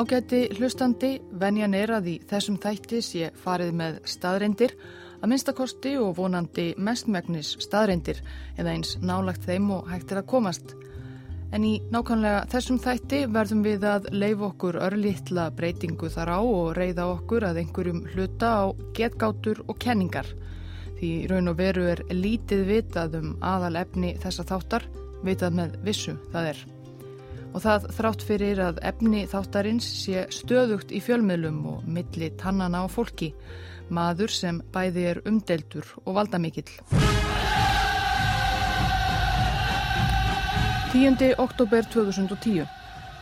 Ágæti hlustandi, venjan er að í þessum þætti sé farið með staðreindir, að minnstakosti og vonandi mestmægnis staðreindir eða eins nálagt þeim og hægtir að komast. En í nákvæmlega þessum þætti verðum við að leif okkur örlittla breytingu þar á og reyða okkur að einhverjum hluta á getgátur og kenningar. Því raun og veru er lítið vitað um aðal efni þessa þáttar, vitað með vissu það er og það þrátt fyrir að efni þáttarins sé stöðugt í fjölmiðlum og milli tannana á fólki, maður sem bæði er umdeltur og valdamikill. 10. oktober 2010.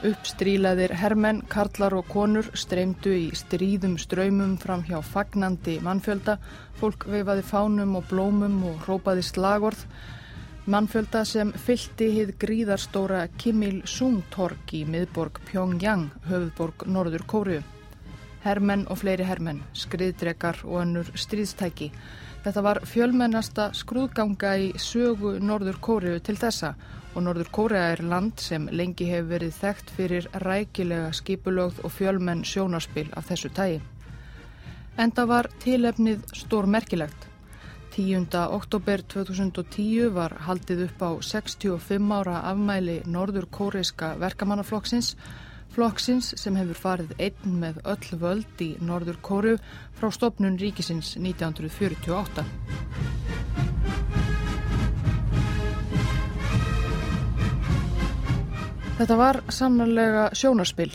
Uppstrílaðir hermenn, karlar og konur streymdu í stríðum ströymum fram hjá fagnandi mannfjölda, fólk veifaði fánum og blómum og rópaði slagorð, Mannfjölda sem fylti hið gríðarstóra Kim Il-sung torg í miðborg Pyongyang, höfðborg Norður Kóru. Hermenn og fleiri hermenn, skriðdrekar og önnur stríðstæki. Þetta var fjölmennasta skrúðganga í sögu Norður Kóru til þessa og Norður Kórea er land sem lengi hefur verið þekkt fyrir rækilega skipulögð og fjölmenn sjónarspil af þessu tægi. Enda var tilefnið stór merkilegt. 10. oktober 2010 var haldið upp á 65 ára afmæli norður kóreiska verkamannaflokksins, flokksins sem hefur farið einn með öll völd í norður kóru frá stopnun ríkisins 1948. Þetta var sannarlega sjónarspill,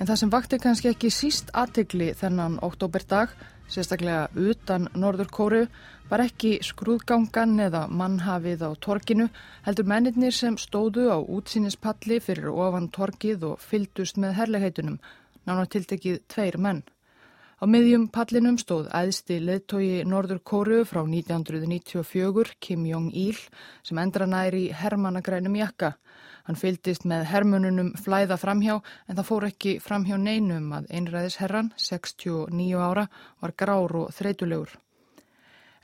en það sem vakti kannski ekki síst aðtegli þennan oktoberdag, sérstaklega utan norður kóru, var ekki skrúðgangan eða mannhafið á torkinu, heldur mennirnir sem stóðu á útsýnispalli fyrir ofan torkið og fyldust með herlegheitunum, nánar tiltekið tveir menn. Á miðjum pallinum stóð æðsti leðtogi Norður Kóru frá 1994, Kim Jong-il, sem endra næri hermanagrænum jakka. Hann fyldist með hermununum flæða framhjá en það fór ekki framhjá neinum að einræðis herran, 69 ára, var grár og þreytulegur.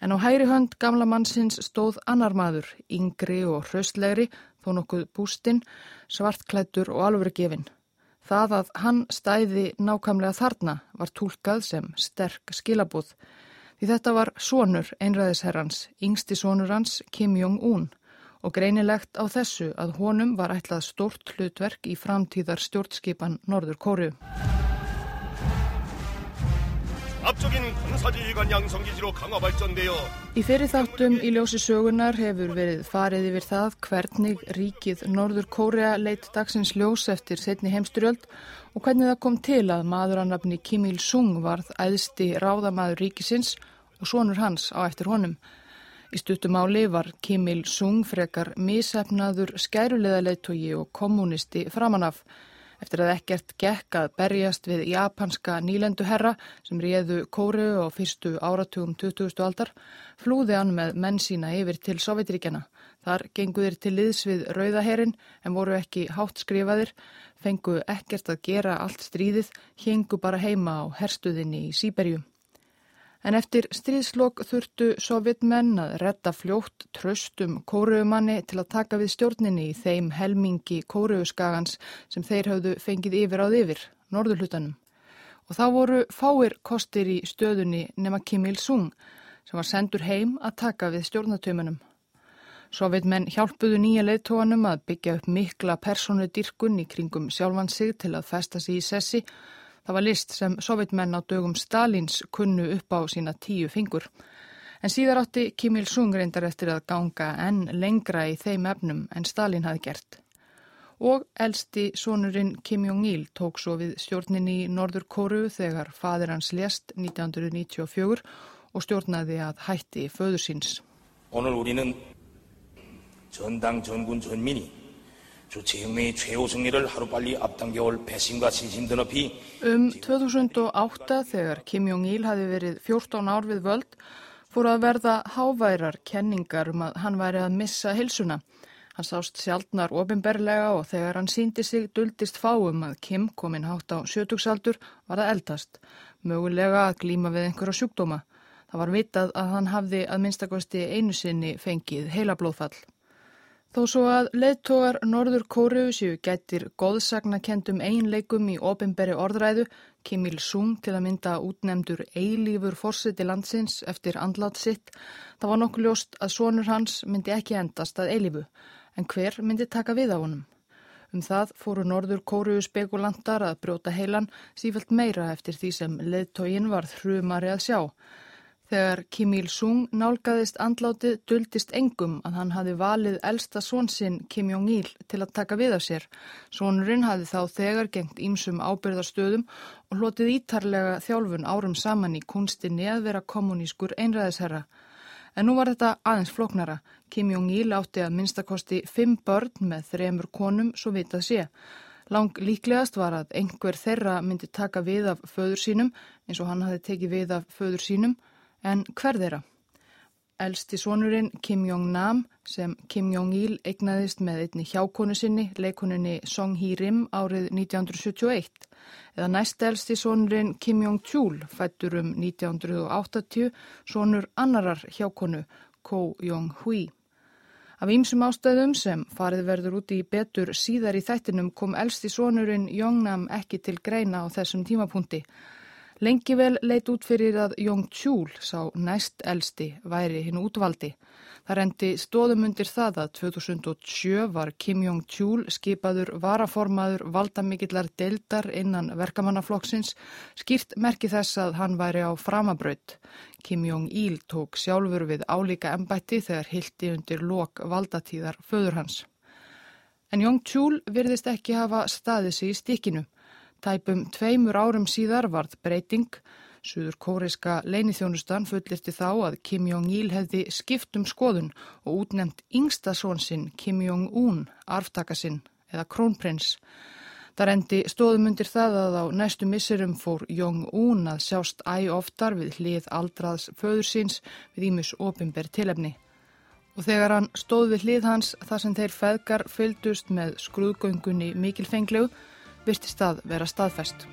En á hægri hönd gamla mannsins stóð annar maður, yngri og hraustlegri, þó nokkuð bústinn, svartklættur og alvörgefinn. Það að hann stæði nákamlega þarna var tólkað sem sterk skilabúð. Því þetta var sonur einræðisherrans, yngsti sonur hans Kim Jong-un og greinilegt á þessu að honum var ætlað stort hlutverk í framtíðar stjórnskipan Norður Kóru. Í fyrir þáttum í ljósi sögunar hefur verið farið yfir það hvernig ríkið Norður Kórea leitt dagsins ljós eftir setni heimsturjöld og hvernig það kom til að maður að nafni Kim Il-sung varð æðsti ráðamaður ríkisins og sonur hans á eftir honum. Í stuttumáli var Kim Il-sung frekar misefnaður skæruleðaleitógi og kommunisti framanaf eftir að ekkert gekk að berjast við japanska nýlenduherra sem réðu Kóru á fyrstu áratugum 20. aldar, flúði hann með menn sína yfir til Sovjetríkjana. Þar genguðir til liðs við Rauðaherin en voru ekki hátt skrifaðir, fengu ekkert að gera allt stríðið, hengu bara heima á herstuðinni í Sýberjum. En eftir stríðslokk þurftu sovjetmenn að retta fljótt tröstum kóruumanni til að taka við stjórninni í þeim helmingi kóruuskagans sem þeir hafðu fengið yfir áð yfir, norðurhlutanum. Og þá voru fáir kostir í stöðunni nema Kim Il-sung sem var sendur heim að taka við stjórnatömanum. Sovjetmenn hjálpuðu nýja leittóanum að byggja upp mikla persónu dyrkun í kringum sjálfan sig til að festa sig í sessi Það var list sem sovitmenn á dögum Stalins kunnu upp á sína tíu fingur. En síðar átti Kim Il-sung reyndar eftir að ganga enn lengra í þeim efnum en Stalin hafi gert. Og elsti sonurinn Kim Jong-il tók svo við stjórnin í Norður Kóru þegar fadir hans lést 1994 og stjórnaði að hætti föðursins. Ónur úrinnan, jöndang, jöndgun, jöndminni. Um 2008 þegar Kim Jong-il hafi verið 14 ár við völd fór að verða háværar kenningar um að hann væri að missa hilsuna. Hann sást sjaldnar ofinberlega og þegar hann síndi sig duldist fáum að Kim kominn hátt á sjötugsaldur var að eldast, mögulega að glíma við einhverja sjúkdóma. Það var vitað að hann hafði að minnstakosti einu sinni fengið heila blóðfall. Þó svo að leðtogar Norður Kóriu séu gættir góðsagnakendum einleikum í ofinberi orðræðu, Kim Il-sung til að mynda útnemdur eilífur fórseti landsins eftir andlátt sitt, það var nokkuð ljóst að sonur hans myndi ekki endast að eilífu, en hver myndi taka við á honum? Um það fóru Norður Kóriu spekulantar að brjóta heilan sífælt meira eftir því sem leðtogin var hrumari að sjá. Þegar Kim Il-sung nálgæðist andlátið duldist engum að hann hafi valið elsta svonsinn Kim Jong-il til að taka við af sér. Svonurinn hafi þá þegar gengt ímsum ábyrðarstöðum og hlotið ítarlega þjálfun árum saman í kunstinni að vera kommunískur einræðisherra. En nú var þetta aðeins floknara. Kim Jong-il átti að minnstakosti fimm börn með þremur konum svo vitað sé. Lang líklegast var að einhver þeirra myndi taka við af föður sínum eins og hann hafi tekið við af föður sínum En hver þeirra? Elsti sonurinn Kim Jong-nam sem Kim Jong-il eignaðist með einni hjákonu sinni, leikoninni Song Hee-rim árið 1971 eða næst elsti sonurinn Kim Jong-chul fættur um 1980 sonur annarar hjákonu Ko Jong-hui. Af ýmsum ástæðum sem farið verður úti í betur síðar í þættinum kom elsti sonurinn Jong-nam ekki til greina á þessum tímapunkti Lengi vel leit út fyrir að Jong Chul, sá næst elsti, væri hinn útvaldi. Það rendi stóðum undir það að 2007 var Kim Jong Chul skipaður varaformaður valdamikillar deildar innan verkamannaflokksins, skýrt merki þess að hann væri á framabraut. Kim Jong Il tók sjálfur við álíka embætti þegar hildi undir lok valdatíðar föður hans. En Jong Chul virðist ekki hafa staðið sig í stikinu. Tæpum tveimur árum síðar varð breyting. Suður kóriska leinithjónustan fullirti þá að Kim Jong-il hefði skipt um skoðun og útnemt yngsta svonsinn Kim Jong-un, arftakasinn eða krónprins. Það rendi stóðum undir það að á næstu missurum fór Jong-un að sjást æg oftar við hlið aldraðs föður síns við Ímus ofinber tilefni. Og þegar hann stóð við hlið hans þar sem þeir feðgar fylgdust með skrúðgöngunni mikilfenglegu virtist að vera staðfest.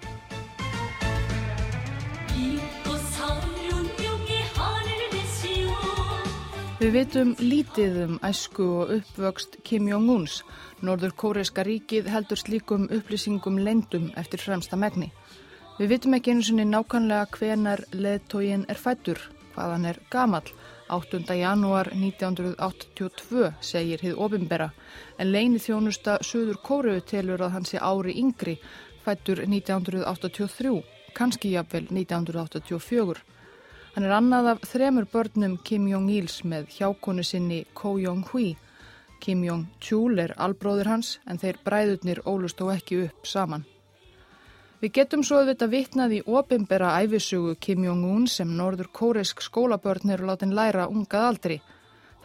Við vitum lítið um æsku og uppvöxt Kim Jong-uns. Norður kóreiska ríkið heldur slíkum upplýsingum lendum eftir fremsta megni. Við vitum ekki einu sinni nákvæmlega hvenar leðtógin er fættur, hvaðan er gamal 8. janúar 1982 segir hið ofinbera en leini þjónusta Suður Kóru telur að hann sé ári yngri fættur 1983, kannski jafnvel 1984. Hann er annað af þremur börnum Kim Jong-ils með hjákonu sinni Ko Jong-hui. Kim Jong-chul er albróður hans en þeir bræðurnir ólust þó ekki upp saman. Við getum svo auðvitað vitnað í opimbera æfisugu Kim Jong-un sem norður kóresk skólabörn eru látin læra ungað aldri.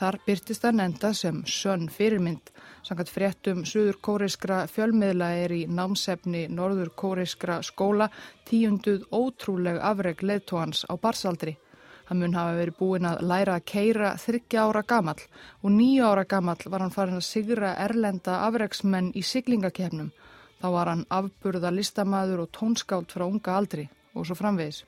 Þar byrtist það nenda sem sönn fyrirmynd. Sangat fréttum suður kóreskra fjölmiðla er í námsefni norður kóreskra skóla tíunduð ótrúleg afreg leðtóhans á barsaldri. Hann mun hafa verið búin að læra að keira þryggja ára gamall og nýja ára gamall var hann farin að sigra erlenda afregsmenn í siglingakefnum Þá var hann afburða listamæður og tónskált frá unga aldri og svo framvegis.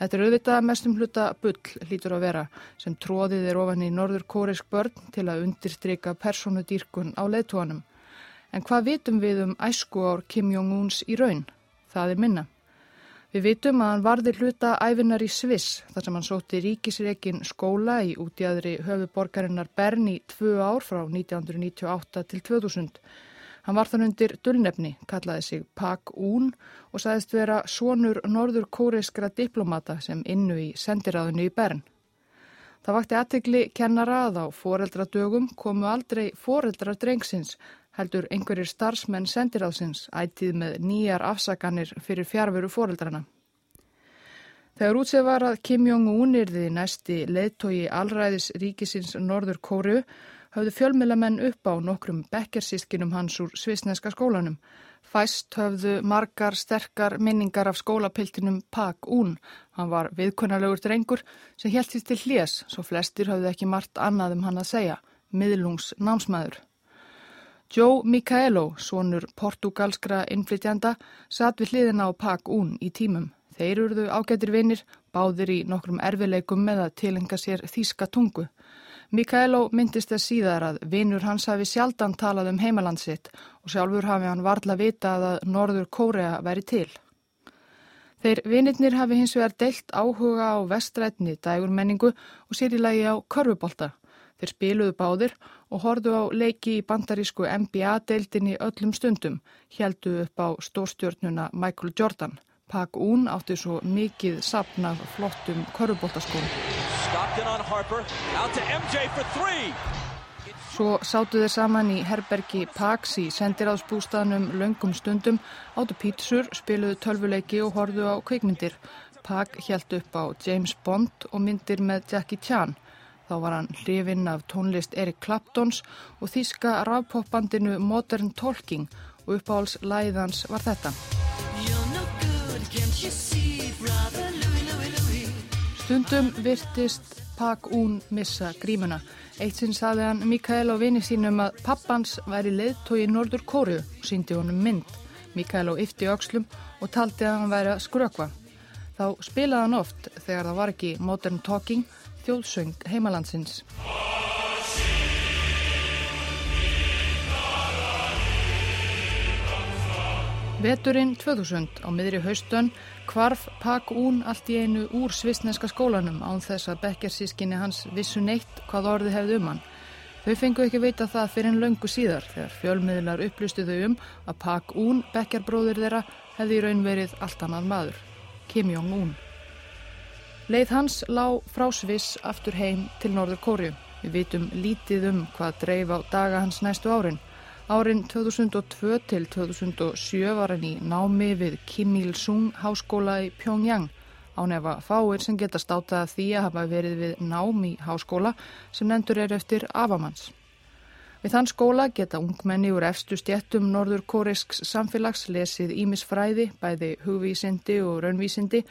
Þetta er auðvitað mestum hluta bull hlítur að vera sem tróðið er ofan í norður kórisk börn til að undirstryka personudýrkun á leðtóanum. En hvað vitum við um æsku ár Kim Jong-uns í raun? Það er minna. Við vitum að hann varði hluta æfinar í Sviss þar sem hann sótti ríkisreikin skóla í útjæðri höfuborgarinnar Bern í tvö ár frá 1998 til 2000 Hann var þann undir dullnefni, kallaði sig Pak Un og sagðist vera sonur norður kóreiskra diplomata sem innu í sendiráðinu í Bern. Það vakti aðtegli kennara að á foreldradögum komu aldrei foreldrar drengsins, heldur einhverjir starfsmenn sendiráðsins ættið með nýjar afsaganir fyrir fjárveru foreldrana. Þegar útsef var að Kim Jong-un yrði næsti leðtogi allræðis ríkisins Norður Kóru höfðu fjölmilamenn upp á nokkrum bekkersískinum hans úr svisneska skólanum. Fæst höfðu margar sterkar minningar af skólapiltinum Pak Un. Hann var viðkunnarlegur drengur sem helt því til hljés, svo flestir höfðu ekki margt annað um hann að segja, miðlungs námsmaður. Joe Micaelo, svonur portugalskra innflytjanda, satt við hliðina á Pak Un í tímum. Þeir eruðu ágættir vinnir, báðir í nokkrum erfileikum með að tilenga sér þýska tungu. Mikaelo myndist þess síðar að vinur hans hafi sjaldan talað um heimalandsitt og sjálfur hafi hann varla vitað að Norður Kórea væri til. Þeir vinirnir hafi hins vegar deilt áhuga á vestrætni dægurmenningu og sér í lagi á körfubólta. Þeir spiluðu báðir og hordu á leiki í bandarísku NBA-deildinni öllum stundum, heldu upp á stórstjórnuna Michael Jordan. Pak Un átti svo mikið sapnað flottum körfubóltaskónum. Svo sátu þeir saman í herbergi Pax í sendiráðsbústaðnum löngum stundum, áttu pítsur, spiluðu tölvuleiki og horðu á kveikmyndir. Pak hjælt upp á James Bond og myndir með Jackie Chan. Þá var hann hrifinn af tónlist Eric Claptons og þýska rafpopbandinu Modern Talking og uppáhalds læðans var þetta. Stundum virtist Pak Un missa grímuna. Eitt sinn saði hann Mikael á vini sínum að pappans væri leiðtói í Nordur Kóru og síndi honum mynd. Mikael á yfti aukslum og taldi að hann væri að skrökva. Þá spilaði hann oft þegar það var ekki Modern Talking þjóðsöng heimalandsins. Veturinn 2000 á miðri haustön kvarf Pak Un allt í einu úr svisneska skólanum án þess að bekkersískinni hans vissu neitt hvað orði hefði um hann. Þau fengu ekki veita það fyrir en löngu síðar þegar fjölmiðlar upplustu þau um að Pak Un, bekkerbróðir þeirra, hefði í raun verið allt annað maður. Kim Jong-un. Leið hans lág frá Sviss aftur heim til Norður Kóriu. Við vitum lítið um hvað dreif á daga hans næstu árin. Árin 2002 til 2007 var hann í námi við Kim Il-sung háskóla í Pyongyang á nefa fáir sem geta státað því að hafa verið við námi háskóla sem nendur er eftir afamanns. Við þann skóla geta ungmenni úr efstu stjettum norður kórisks samfélags lesið ímisfræði, bæði hugvísindi og raunvísindi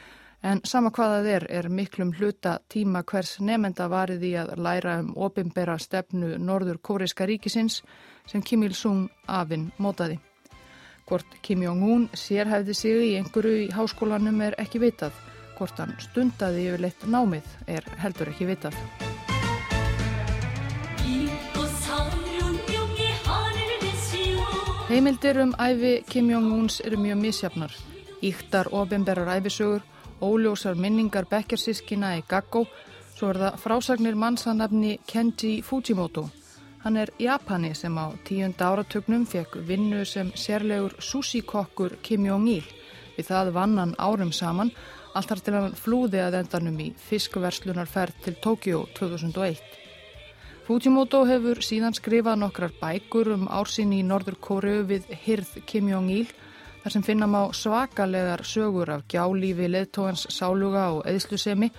en sama hvaða þeir er miklum hluta tíma hvers nefnda varið í að læra um opimbera stefnu norður kóriska ríkisins sem Kim Il-sung afinn mótaði. Hvort Kim Jong-un sérhæfði sig í einhverju í háskólanum er ekki vitað. Hvort hann stundaði yfirleitt námið er heldur ekki vitað. Heimildir um æfi Kim Jong-uns eru mjög misjafnar. Íktar ofinberrar æfisögur, óljósar minningar bekkersískina í Gaggo, svo er það frásagnir mannsanafni Kenji Fujimoto Hann er Japani sem á tíunda áratögnum fekk vinnu sem sérlegur sushi-kokkur Kim Jong-il. Við það vann hann árum saman, allt þar til hann flúði að endanum í fiskverslunarferð til Tókjó 2001. Fujimoto hefur síðan skrifað nokkrar bækur um ársinni í Norður Kóru við Hirð Kim Jong-il, þar sem finna má svakalegar sögur af gjálífi leðtóhans sáluga og eðslusemi,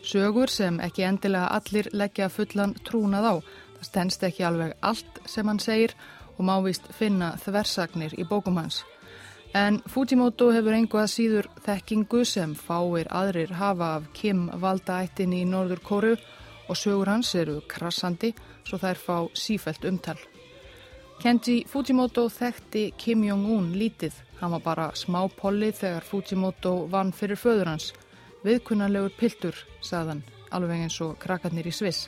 sögur sem ekki endilega allir leggja fullan trúnað á, Það stennst ekki alveg allt sem hann segir og má vist finna þversagnir í bókum hans. En Fujimoto hefur einhvað síður þekkingu sem fáir aðrir hafa af Kim valdaættinni í Norður Kóru og sögur hans eru krassandi svo þær fá sífælt umtal. Kenji Fujimoto þekkti Kim Jong-un lítið. Hann var bara smá polli þegar Fujimoto vann fyrir föður hans. Viðkunnarlegur piltur, sagðan, alveg eins og krakkarnir í Sviss.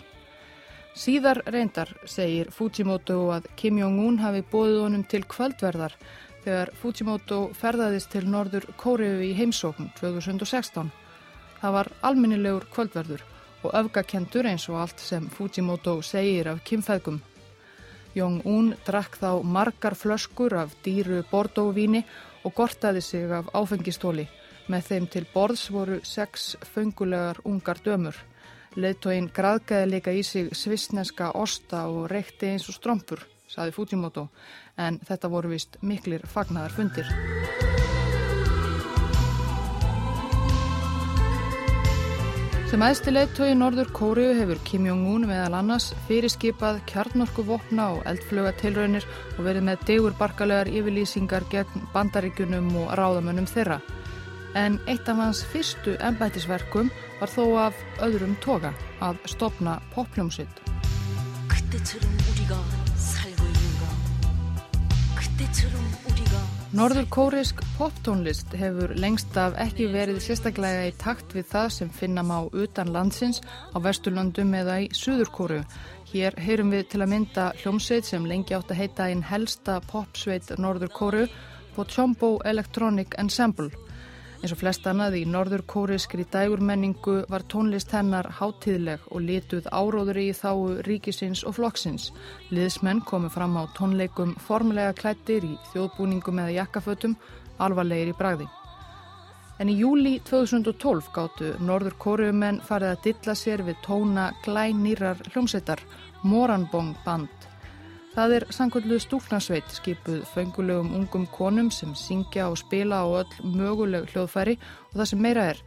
Síðar reyndar segir Fujimoto að Kim Jong-un hafi bóðið honum til kvöldverðar þegar Fujimoto ferðaðist til Norður Kóriðu í heimsókn 2016. Það var alminnilegur kvöldverður og öfgakentur eins og allt sem Fujimoto segir af kimfæðgum. Jong-un drakk þá margar flöskur af dýru bordóvíni og gortaði sig af áfengistóli. Með þeim til borðs voru sex fengulegar ungar dömur. Leðtóin graðgæði líka í sig svisneska osta og reykti eins og strömpur, saði Fujimoto, en þetta voru vist miklir fagnar fundir. Sem aðsti leðtói Norður Kóriu hefur Kim Jong-un meðal annars fyrirskipað kjarnorkuvopna og eldflögatilraunir og verið með degur barkalegar yfirlýsingar gegn bandaríkunum og ráðamönnum þeirra en eitt af hans fyrstu ennbætisverkum var þó af öðrum toga að stopna popljómsitt. Norðurkórisk poptónlist hefur lengst af ekki verið sérstaklega í takt við það sem finnam á utan landsins, á vesturlöndum eða í Suðurkóru. Hér heyrum við til að mynda hljómsveit sem lengi átt að heita einn helsta popsveit Norðurkóru, Pochombo Electronic Ensemble. Eins og flest annað í norður kóriskri dægurmenningu var tónlist hennar hátíðleg og lituð áróður í þáu ríkisins og flokksins. Liðsmenn komu fram á tónleikum formulega klættir í þjóðbúningum eða jakkafötum, alvarlegir í bragði. En í júli 2012 gáttu norður kóriumenn farið að dilla sér við tóna glænýrar hljómsettar, Moranbong band. Það er sangkvöldu stúknarsveit skipuð fengulegum ungum konum sem syngja og spila á öll möguleg hljóðfæri og það sem meira er.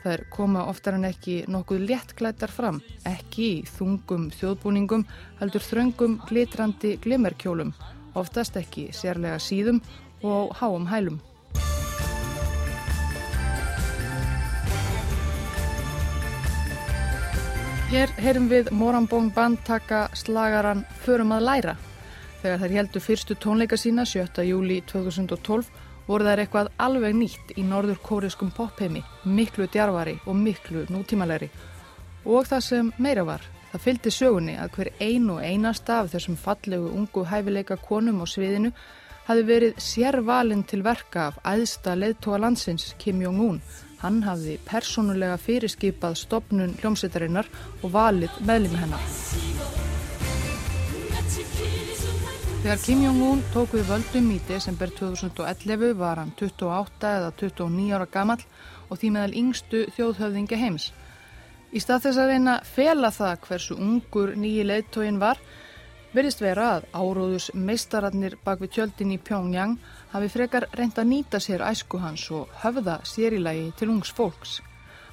Það er koma oftar en ekki nokkuð léttklættar fram, ekki í þungum þjóðbúningum, heldur þröngum glitrandi glimmerkjólum, oftast ekki sérlega síðum og á háum hælum. Hér heyrum við Morambóng band taka slagaran Förum að læra. Þegar þær heldur fyrstu tónleika sína 7. júli 2012 voru þær eitthvað alveg nýtt í norður kóriskum popheimi, miklu djarvari og miklu nútímalegri. Og það sem meira var, það fylgdi sögunni að hver einu einasta af þessum fallegu ungu hæfileika konum á sviðinu hafi verið sérvalinn til verka af æðsta leðtóa landsins Kim Jong-un. Hann hafði persónulega fyrirskipað stopnun hljómsveitarinnar og valið meðlimi hennar. Þegar Kim Jong-un tók við völdum í desember 2011 var hann 28 eða 29 ára gammal og því meðal yngstu þjóðhöfðingi heims. Í stað þess að reyna fela það hversu ungur nýji leittóin var, verðist vera að áróðus meistararnir bak við tjöldin í Pyongyang hafi frekar reynd að nýta sér æsku hans og höfða sérilagi til ungs fólks.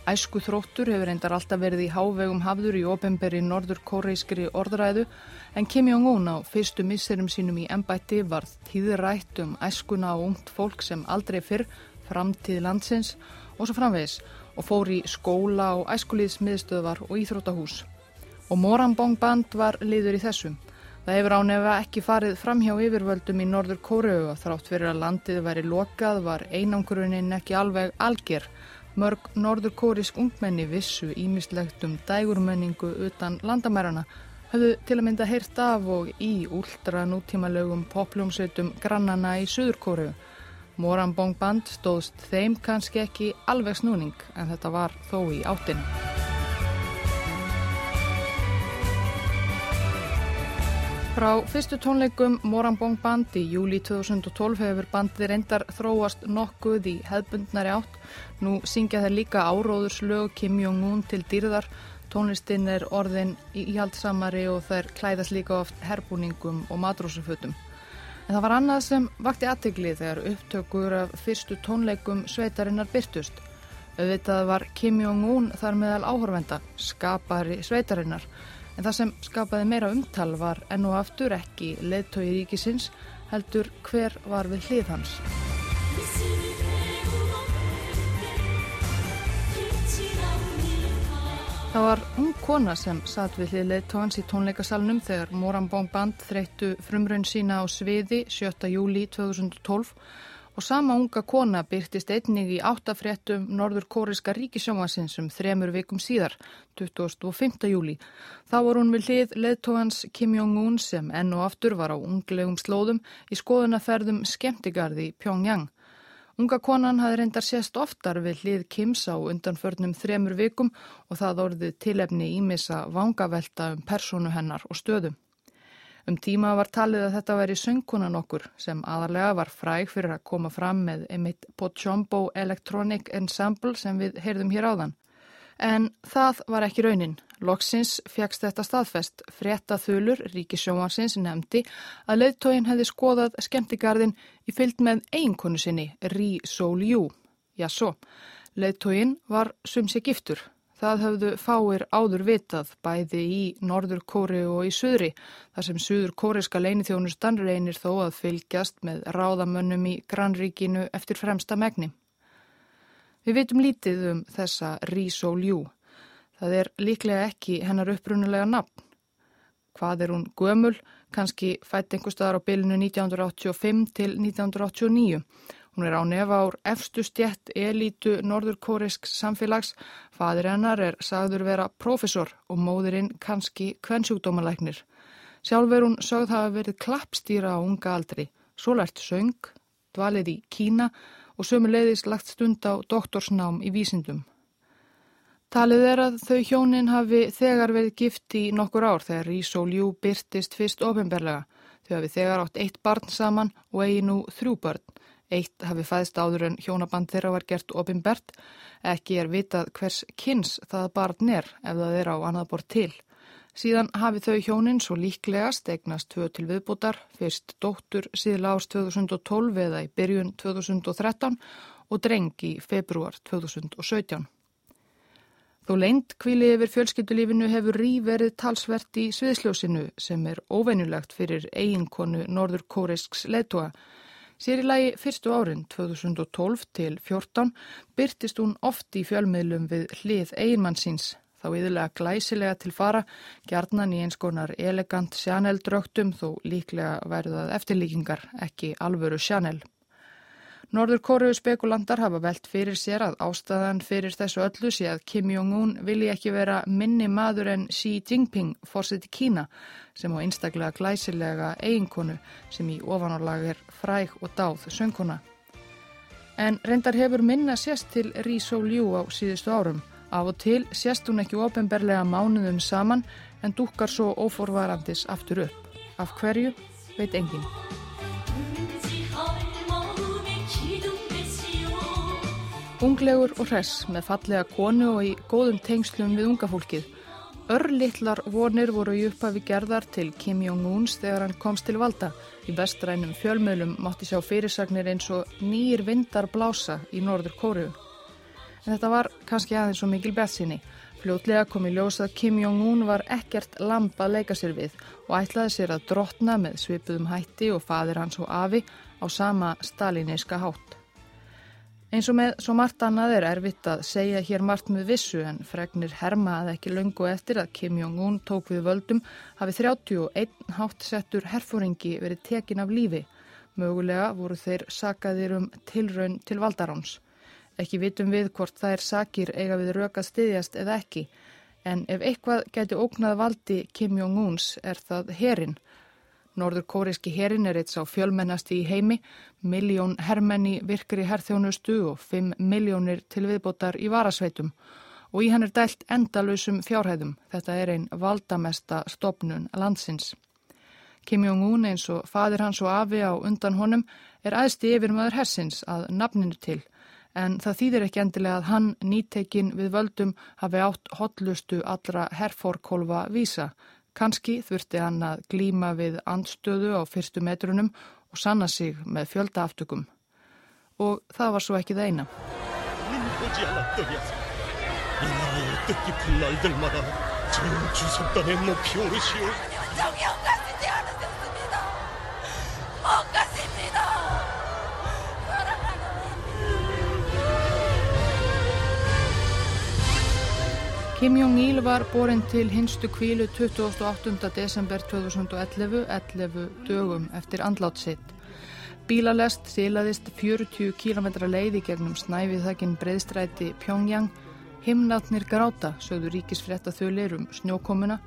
Æsku þróttur hefur reyndar alltaf verið í hávegum hafður í ofemberi norður kóreiskri orðræðu en Kim Jong-un á fyrstu misserum sínum í ennbætti varð tíðrætt um æskuna og ungt fólk sem aldrei fyrr framtíð landsins og svo framvegis og fór í skóla og æskulíðsmiðstöðvar og íþrótahús. Og Morambong band var liður í þessum. Það hefur ánefa ekki farið fram hjá yfirvöldum í norður Kóreu og þrátt fyrir að landið væri lokað var einangrunin ekki alveg algjör Mörg norður kórisk ungmenni vissu ímislegt um dægurmenningu utan landamærarna höfðu til að mynda heyrt af og í úldra nútímalögum popljómsveitum grannana í Suðurkóru. Morambong band stóðst þeim kannski ekki alveg snúning en þetta var þó í áttinu. Frá fyrstu tónleikum Morambong Band í júli 2012 hefur bandið reyndar þróast nokkuð í hefbundnari átt. Nú syngja þeir líka áróðurslög Kim Jong-un til dýrðar. Tónlistinn er orðin íhaldsamari og þeir klæðast líka oft herbúningum og matrósufötum. En það var annað sem vakti aðtegli þegar upptökur af fyrstu tónleikum sveitarinnar byrtust. Auðvitað var Kim Jong-un þar meðal áhörvenda, skapari sveitarinnar En það sem skapaði meira umtal var enn og aftur ekki leðtói ríkisins heldur hver var við hlið hans. Það var ung kona sem satt við hlið leðtóans í tónleikasalunum þegar Morambong Band þreyttu frumraun sína á sviði 7. júli 2012 og sama unga kona byrtist einnig í áttafréttum norður kóriska ríkisjómasins um þremur vikum síðar, 25. júli. Þá var hún við hlið leðtóhans Kim Jong-un sem enn og aftur var á unglegum slóðum í skoðunaferðum skemmtigarði Pyongyang. Unga konan hafði reyndar sést oftar við hlið Kims á undanförnum þremur vikum og það orðið tilefni ímissa vangavelta um personu hennar og stöðum. Um tíma var talið að þetta væri söngkunan okkur sem aðalega var fræg fyrir að koma fram með einmitt Pochombo Electronic Ensemble sem við heyrðum hér áðan. En það var ekki raunin. Loksins fjagst þetta staðfest. Fretta þulur, ríkisjómansins, nefndi að leiðtógin hefði skoðað skemmtigarðin í fyllt með einkonu sinni, Rí Sól Jú. Já svo, leiðtógin var sumsi giftur. Það höfðu fáir áður vitað bæði í Norður Kóri og í Suðri þar sem Suður Kóriska leinithjónustan reynir þó að fylgjast með ráðamönnum í Granríkinu eftir fremsta megni. Við veitum lítið um þessa Rísó Ljú. Það er líklega ekki hennar upprunulega nafn. Hvað er hún gömul? Kanski fætt einhver staðar á bylunu 1985 til 1989. Hún er á nefa ár efstu stjett elítu norðurkórisk samfélags. Fadir hennar er sagður vera profesor og móðurinn kannski kvennsjúkdómalæknir. Sjálf er hún sögð hafa verið klappstýra á unga aldri, svo lært söng, dvalið í Kína og sömuleiðis lagt stund á doktorsnám í vísindum. Talið er að þau hjónin hafi þegar verið gift í nokkur ár þegar Rís og Ljú byrtist fyrst ofinberlega. Þau hafi þegar átt eitt barn saman og eigi nú þrjú börn. Eitt hafi fæðst áður en hjónaband þeirra var gert ofinbert. Ekki er vitað hvers kynns það barn er ef það er á annað bort til. Síðan hafi þau hjónin svo líklegast eignast tvö til viðbútar, fyrst dóttur síðla árs 2012 eða í byrjun 2013 og dreng í februar 2017. Þó leint kvíli yfir fjölskyldulífinu hefur rí verið talsvert í sviðsljósinu sem er óveinulegt fyrir eiginkonu norður kórisks leittóa. Sér í lagi fyrstu árin 2012 til 14 byrtist hún oft í fjölmiðlum við hlið eiginmannsins þá yðurlega glæsilega til fara, gjarnan í eins konar elegant sjaneldröktum þó líklega verðað eftirlíkingar, ekki alvöru sjanel. Norður Kóru spekulandar hafa velt fyrir sér að ástæðan fyrir þessu öllu sé að Kim Jong-un vilji ekki vera minni maður en Xi Jinping fórseti Kína sem á einstaklega glæsilega eiginkonu sem í ofanálag er fræg og dáð söngkona. En reyndar hefur minna sérst til Ri Sól Jú á síðustu árum. Af og til sérst hún ekki ofinberlega mánuðum saman en dúkar svo óforvarandis aftur upp. Af hverju veit enginn. Unglegur og hress með fallega konu og í góðum tengslum við unga fólkið. Örlittlar vonir voru í upphafi gerðar til Kim Jong-uns þegar hann komst til valda. Í vestrænum fjölmjölum mátti sjá fyrirsagnir eins og nýjir vindar blása í norður kóru. En þetta var kannski aðeins svo mikil betsinni. Fljótlega kom í ljós að Kim Jong-un var ekkert lamp að leika sér við og ætlaði sér að drotna með svipuðum hætti og fadir hans og afi á sama staliníska hátt. Eins og með svo margt annað er erfitt að segja hér margt með vissu en fregnir herma að ekki löngu eftir að Kim Jong-un tók við völdum hafi 31 háttsettur herfóringi verið tekin af lífi. Mögulega voru þeir sakaðir um tilraun til valdaráns. Ekki vitum við hvort það er sakir eiga við röka stiðjast eða ekki en ef eitthvað geti ógnað valdi Kim Jong-uns er það herin Norður kóriski herin er eitt sá fjölmennasti í heimi, miljón hermenni virkir í herþjónustu og 5 miljónir til viðbótar í varasveitum og í hann er dælt endalösum fjárhæðum. Þetta er einn valdamesta stopnun landsins. Kim Jong-un eins og fadir hans og afi á undan honum er aðsti yfir maður hersins að nafninu til en það þýðir ekki endilega að hann nýtekin við völdum hafi átt hotlustu allra herfórkólfa vísa Kanski þurfti hann að glíma við andstöðu á fyrstu metrunum og sanna sig með fjöldaaftökum. Og það var svo ekki það eina. Kim Jong-il var borin til hinstu kvílu 28. desember 2011, 11 dögum eftir andlátt sitt. Bílalest silaðist 40 km leiði gegnum snæfiðhækin breyðstræti Pyongyang. Himnatnir gráta, sögðu ríkisfretta þauðlir um snjókomuna.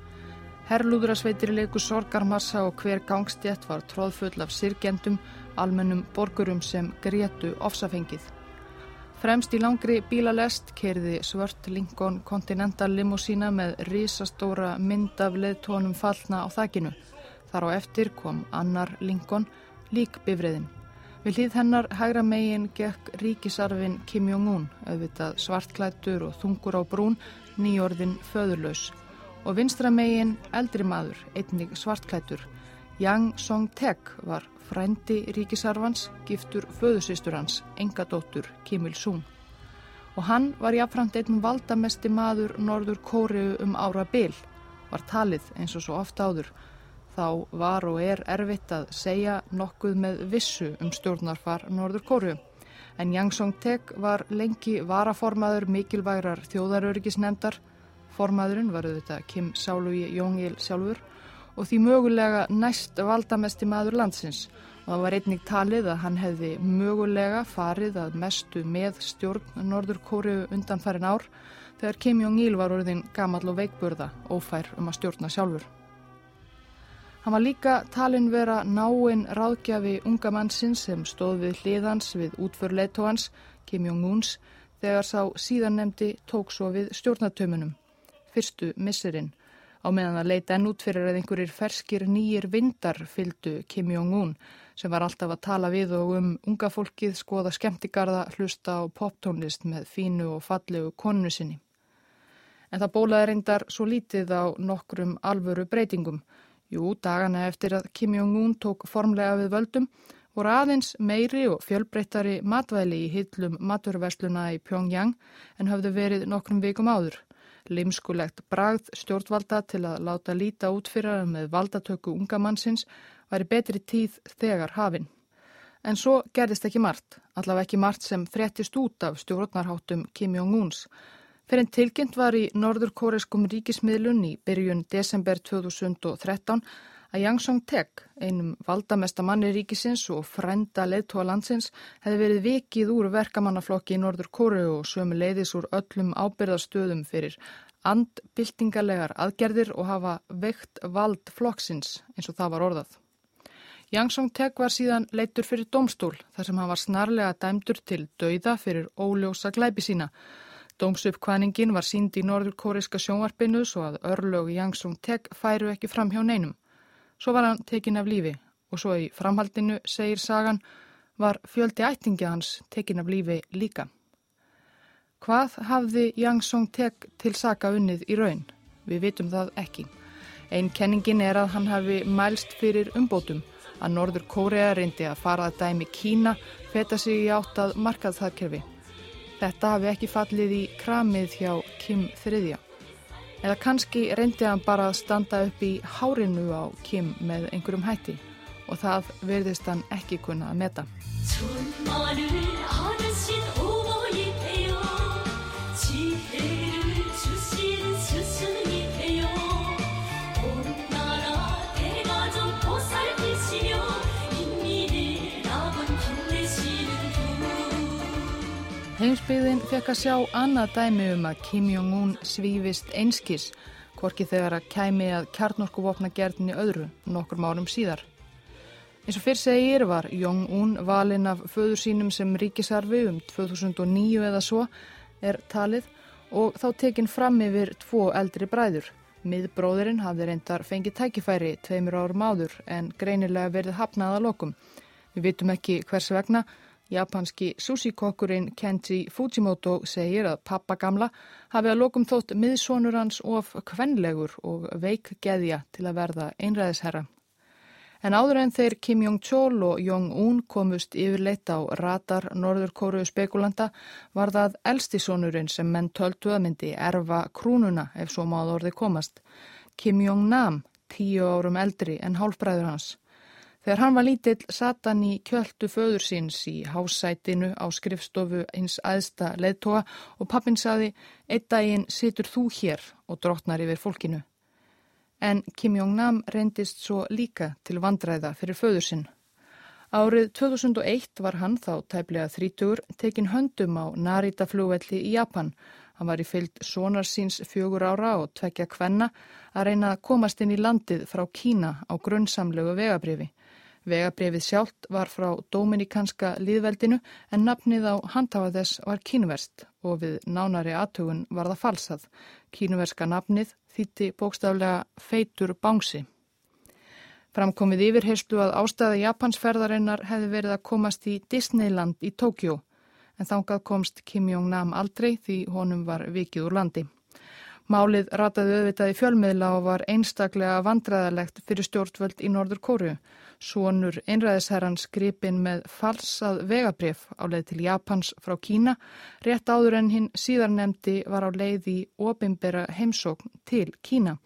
Herrlúðrasveitir leiku sorgarmassa og hver gangstjett var tróðfull af sirgendum, almennum borgurum sem grétu ofsafengið. Fremst í langri bílalest kerði svört Lincoln Continental limúsína með risastóra mynd af leðtónum fallna á þakkinu. Þar á eftir kom annar Lincoln, lík bifriðin. Við hlýð hennar hægra megin gekk ríkisarfin Kim Jong-un, auðvitað svartklættur og þungur á brún, nýjörðin föðurlaus. Og vinstra megin eldri maður, einnig svartklættur. Yang Song-tek var frændi ríkisarfans, giftur föðusistur hans, engadóttur Kim Il-sung. Og hann var jáfnframt einn valdamesti maður Norður Kóriu um ára bil, var talið eins og svo ofta áður. Þá var og er erfitt að segja nokkuð með vissu um stjórnarfar Norður Kóriu. En Yang Song-tek var lengi varaformaður mikilvægrar þjóðaröryggisnefndar. Formaðurinn var auðvitað Kim Sálugi Jóngil sjálfur og því mögulega næst valdamesti maður landsins og það var einnig talið að hann hefði mögulega farið að mestu með stjórn Norður Kóriu undanfærin ár þegar Kim Jong-il var orðin gamal og veikburða ófær um að stjórna sjálfur. Hann var líka talin vera náinn ráðgjafi unga mannsins sem stóð við hliðans við útför leittóhans, Kim Jong-uns, þegar sá síðan nefndi tók svo við stjórnatömunum, fyrstu misserinn á meðan það leita enn út fyrir að einhverjir ferskir nýjir vindar fyldu Kim Jong-un sem var alltaf að tala við og um unga fólkið skoða skemmtigarða hlusta á poptónlist með fínu og fallegu konu sinni. En það bólaði reyndar svo lítið á nokkrum alvöru breytingum. Jú, dagana eftir að Kim Jong-un tók formlega við völdum voru aðeins meiri og fjölbreyttari matvæli í hillum maturversluna í Pyongyang en hafðu verið nokkrum vikum áður limskulegt bragð stjórnvalda til að láta líta út fyrir með valdatöku unga mannsins væri betri tíð þegar hafinn. En svo gerðist ekki margt, allavega ekki margt sem fréttist út af stjórnarháttum Kim Jong-uns. Fyrir en tilkynnt var í norður kóreskum ríkismiðlun í byrjun desember 2013 að Yang Song-tek, einum valdamesta manni ríkisins og frenda leðtóa landsins, hefði verið vikið úr verkamannaflokki í Norður Kóru og sömu leiðis úr öllum ábyrðastöðum fyrir andbyltingarlegar aðgerðir og hafa veikt vald flokksins eins og það var orðað. Yang Song-tek var síðan leitur fyrir domstól þar sem hann var snarlega dæmdur til dauða fyrir óljósa glæpi sína. Dómsuppkvæningin var sínd í norður kóriska sjónvarpinu svo að örlög Yang Song-tek færu ekki fram hjá neinum. Svo var hann tekin af lífi og svo í framhaldinu, segir sagan, var fjöldi ættingja hans tekin af lífi líka. Hvað hafði Yang Song-tek til saka unnið í raun? Við vitum það ekki. Einn kenningin er að hann hafi mælst fyrir umbótum að Norður Kórea reyndi að fara að dæmi Kína feta sig í áttað markaðþaðkerfi. Þetta hafi ekki fallið í kramið hjá Kim III. Eða kannski reyndi hann bara að standa upp í hárinu á Kim með einhverjum hætti og það verðist hann ekki kunna að meta. Heimsbyðin fekk að sjá annað dæmi um að Kim Jong-un svífist einskis, hvorki þegar að kæmi að kjarnorkuvopna gerðinni öðru nokkur márum síðar. Eins og fyrr segir var Jong-un valinn af föður sínum sem ríkisarfi um 2009 eða svo er talið og þá tekinn fram yfir tvo eldri bræður. Miðbróðurinn hafði reyndar fengið tækifæri tveimur árum áður en greinilega verið hafnaða lokum. Við vitum ekki hvers vegna Japanski sushi-kokkurinn Kenji Fujimoto segir að pappa gamla hafi að lokum þótt miðsónur hans of kvenlegur og veik geðja til að verða einræðisherra. En áður en þeir Kim Jong-chol og Jong-un komust yfirleitt á radar Norður Kóru spekulanda var það elstisónurinn sem menn töltu að myndi erfa krúnuna ef svo máð orði komast. Kim Jong-nam, tíu árum eldri en hálfbræður hans. Þegar hann var lítill satt hann í kjöldu föður síns í hásætinu á skrifstofu eins aðsta leðtoga og pappin saði, eitt daginn situr þú hér og drotnar yfir fólkinu. En Kim Jong-nam reyndist svo líka til vandræða fyrir föður sinn. Árið 2001 var hann þá tæplega þrítugur tekin höndum á Narita flugvelli í Japan. Hann var í fyllt sonar síns fjögur ára og tvekja kvenna að reyna að komast inn í landið frá Kína á grunnsamlegu vegabrifi. Vegabrefið sjálft var frá Dominikanska líðveldinu en nafnið á handhafa þess var kínuverst og við nánari aðtugun var það falsað. Kínuverska nafnið þýtti bókstaflega feitur bánsi. Framkomið yfirherslu að ástæða Japansferðarinnar hefði verið að komast í Disneyland í Tókjó en þángað komst Kim Jong-nam aldrei því honum var vikið úr landi. Málið rataði auðvitað í fjölmiðla og var einstaklega vandræðalegt fyrir stjórnvöld í Norður Kóru. Svonur einræðisherran skripin með falsað vegabrif á leið til Japans frá Kína. Rétt áður en hinn síðar nefndi var á leið í opimbera heimsókn til Kína.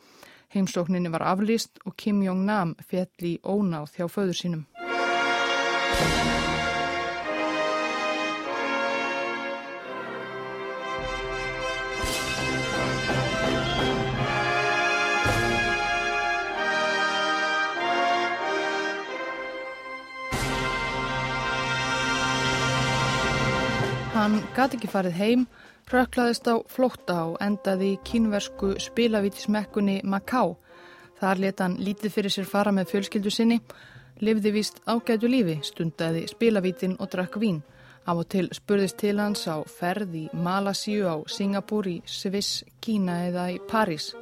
Heimsókninni var aflýst og Kim Jong-nam fjell í ónáð hjá föður sínum. Hann gati ekki farið heim, röklaðist á flótta og endaði í kínversku spilavítismekkunni Macau. Þar leta hann lítið fyrir sér fara með fjölskyldu sinni, lifði vist ágætu lífi, stundaði spilavítin og drakk vín. Af og til spurðist til hans á ferð í Malasíu, á Singapúr, í Sviss, Kína eða í París.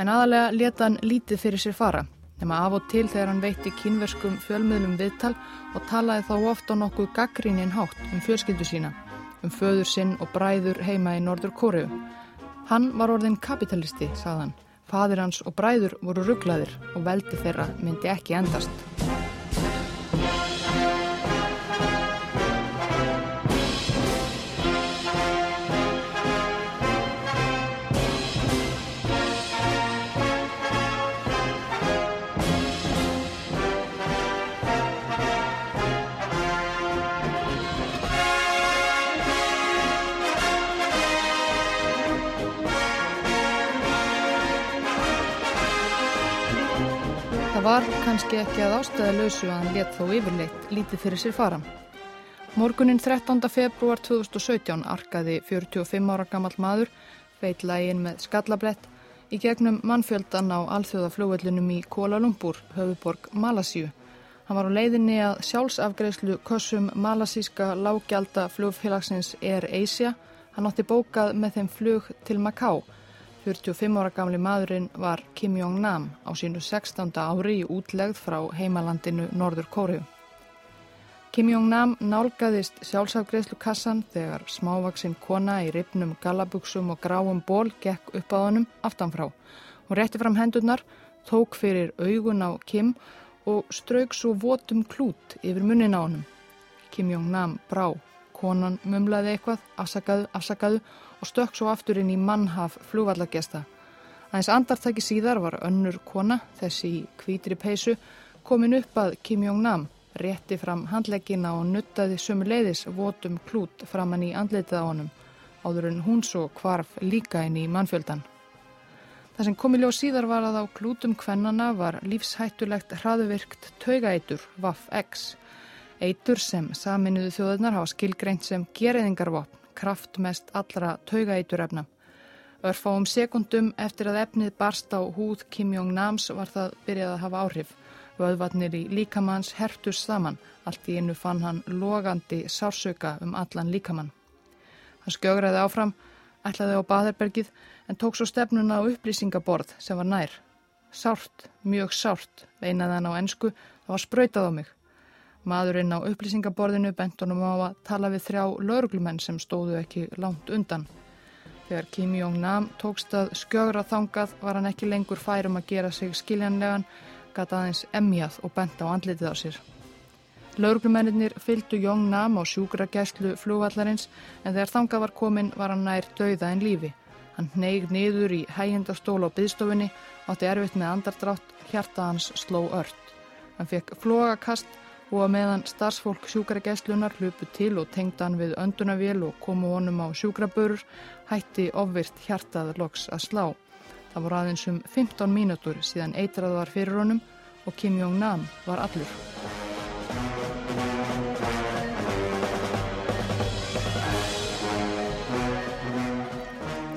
En aðalega leta hann lítið fyrir sér fara, nema af og til þegar hann veitti kínverskum fjölmiðlum viðtal og talaði þá ofta nokkuð gaggrínin hátt um fjölskyldu sína, um föður sinn og bræður heima í Norður Kóriu. Hann var orðin kapitalisti, sagðan. Fadir hans og bræður voru rugglaðir og veldi þeirra myndi ekki endast. Var kannski ekki að ástæða lausu að hann let þó yfirleitt lítið fyrir sér fara. Morgunin 13. februar 2017 arkaði 45 ára gammal maður, veit lægin með skallablett, í gegnum mannfjöldan á alþjóðafljóðvöldunum í Kuala Lumpur, höfuborg Malasíu. Hann var á leiðinni að sjálfsafgreyslu kossum malasíska lággjálta fljóðfélagsins Air Asia. Hann átti bókað með þeim flug til Macau 45 ára gamli maðurinn var Kim Jong-nam á sínu 16. ári í útlegð frá heimalandinu Norður Kóriu. Kim Jong-nam nálgæðist sjálfsafgreðslu kassan þegar smávaksinn kona í ripnum gallabugsum og gráum ból gekk upp á honum aftanfrá. Hún rétti fram hendurnar, tók fyrir augun á Kim og strauk svo votum klút yfir munnin á honum. Kim Jong-nam brá. Konan mumlaði eitthvað, afsakaðu, afsakaðu og stökk svo aftur inn í mannhaf flúvallagesta. Aðeins andartæki síðar var önnur kona, þessi kvítri peysu, komin upp að Kim Jong-nam, rétti fram handleggina og nuttaði sömu leiðis votum klút framann í andleitið á honum, áður en hún svo kvarf líka inn í mannfjöldan. Það sem kom í ljóð síðar var að á klútum kvennana var lífshættulegt hraðuvirkt taugaeitur, VAF-X, eitur sem saminuðu þjóðunar hafa skilgreint sem gerðingarvopn kraftmest allra taugaeiturefna. Örfáum sekundum eftir að efnið barst á húð Kim Jong-nams var það byrjað að hafa áhrif. Vöðvarnir í líkamanns hertus saman, allt í einu fann hann logandi sársöka um allan líkamann. Hann skjögraði áfram, ætlaði á Baðarbergið en tók svo stefnuna á upplýsingaborð sem var nær. Sárt, mjög sárt, veinaði hann á ensku, það var spröytað á mig. Maðurinn á upplýsingaborðinu bentunum á að tala við þrjá lauruglumenn sem stóðu ekki langt undan. Þegar Kim Jong-nam tókst að skjögra þangað var hann ekki lengur færum að gera sig skiljanlegan, gata aðeins emjað og bent á andlitið á sér. Lauruglumennir fylgdu Jong-nam á sjúkragæslu flugvallarins en þegar þangað var komin var hann nær döiða en lífi. Hann neig niður í hægjendastól á byðstofinni, átti erfitt með andardrátt, hjarta hans sló ört. Hann fekk flogakast og að meðan starfsfólk sjúkragæslunar hlupu til og tengdan við öndunavél og komu honum á sjúkrabörur hætti ofvirt hjartað loks að slá. Það voru aðeins um 15 mínútur síðan eitrað var fyrir honum og Kim Jong-nam var allur.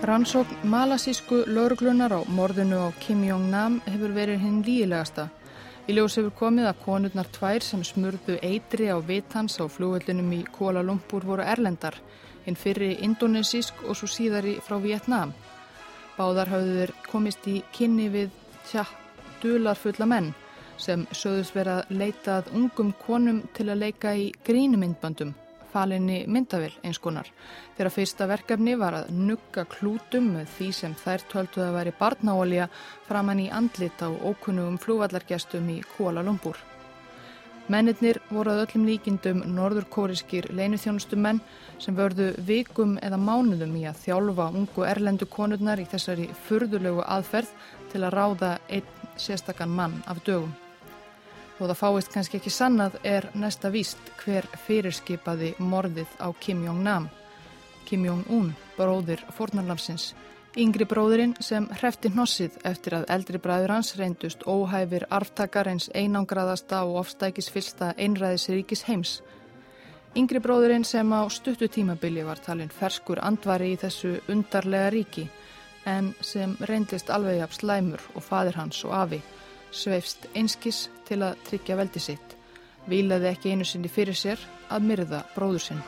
Rannsókn malasísku lauruglunar á morðinu á Kim Jong-nam hefur verið hinn líilegasta Í ljós hefur komið að konurnar tvær sem smurðu eitri á vitans á flugvöldunum í Kuala Lumpur voru erlendar, hinn fyrri indonesísk og svo síðari frá Vietnám. Báðar hafðuður komist í kynni við tja, dularfulla menn sem sögðus verið að leitað ungum konum til að leika í grínumyndbandum falinni myndavill eins konar. Þeirra fyrsta verkefni var að nugga klútum með því sem þær töltu að veri barnáolja framann í andlit á ókunnugum flúvallargestum í Kuala Lumpur. Mennirnir voru að öllum líkindum norðurkóriskir leinuþjónustumenn sem vörðu vikum eða mánuðum í að þjálfa ungu erlendu konurnar í þessari furðulegu aðferð til að ráða einn sérstakann mann af dögum. Þó það fáist kannski ekki sannað er næsta víst hver fyrirskipaði morðið á Kim Jong-nam. Kim Jong-un, bróðir fornarlamsins. Yngri bróðurinn sem hrefti hnossið eftir að eldri bræður hans reyndust óhæfir arftakar eins einangraðasta og ofstækisfylsta einræðisríkis heims. Yngri bróðurinn sem á stuttu tímabili var talinn ferskur andvari í þessu undarlega ríki en sem reyndist alveg af slæmur og fadir hans og afi sveifst einskis til að tryggja veldi sitt, vilaði ekki einu sinni fyrir sér að myrða bróður sinn.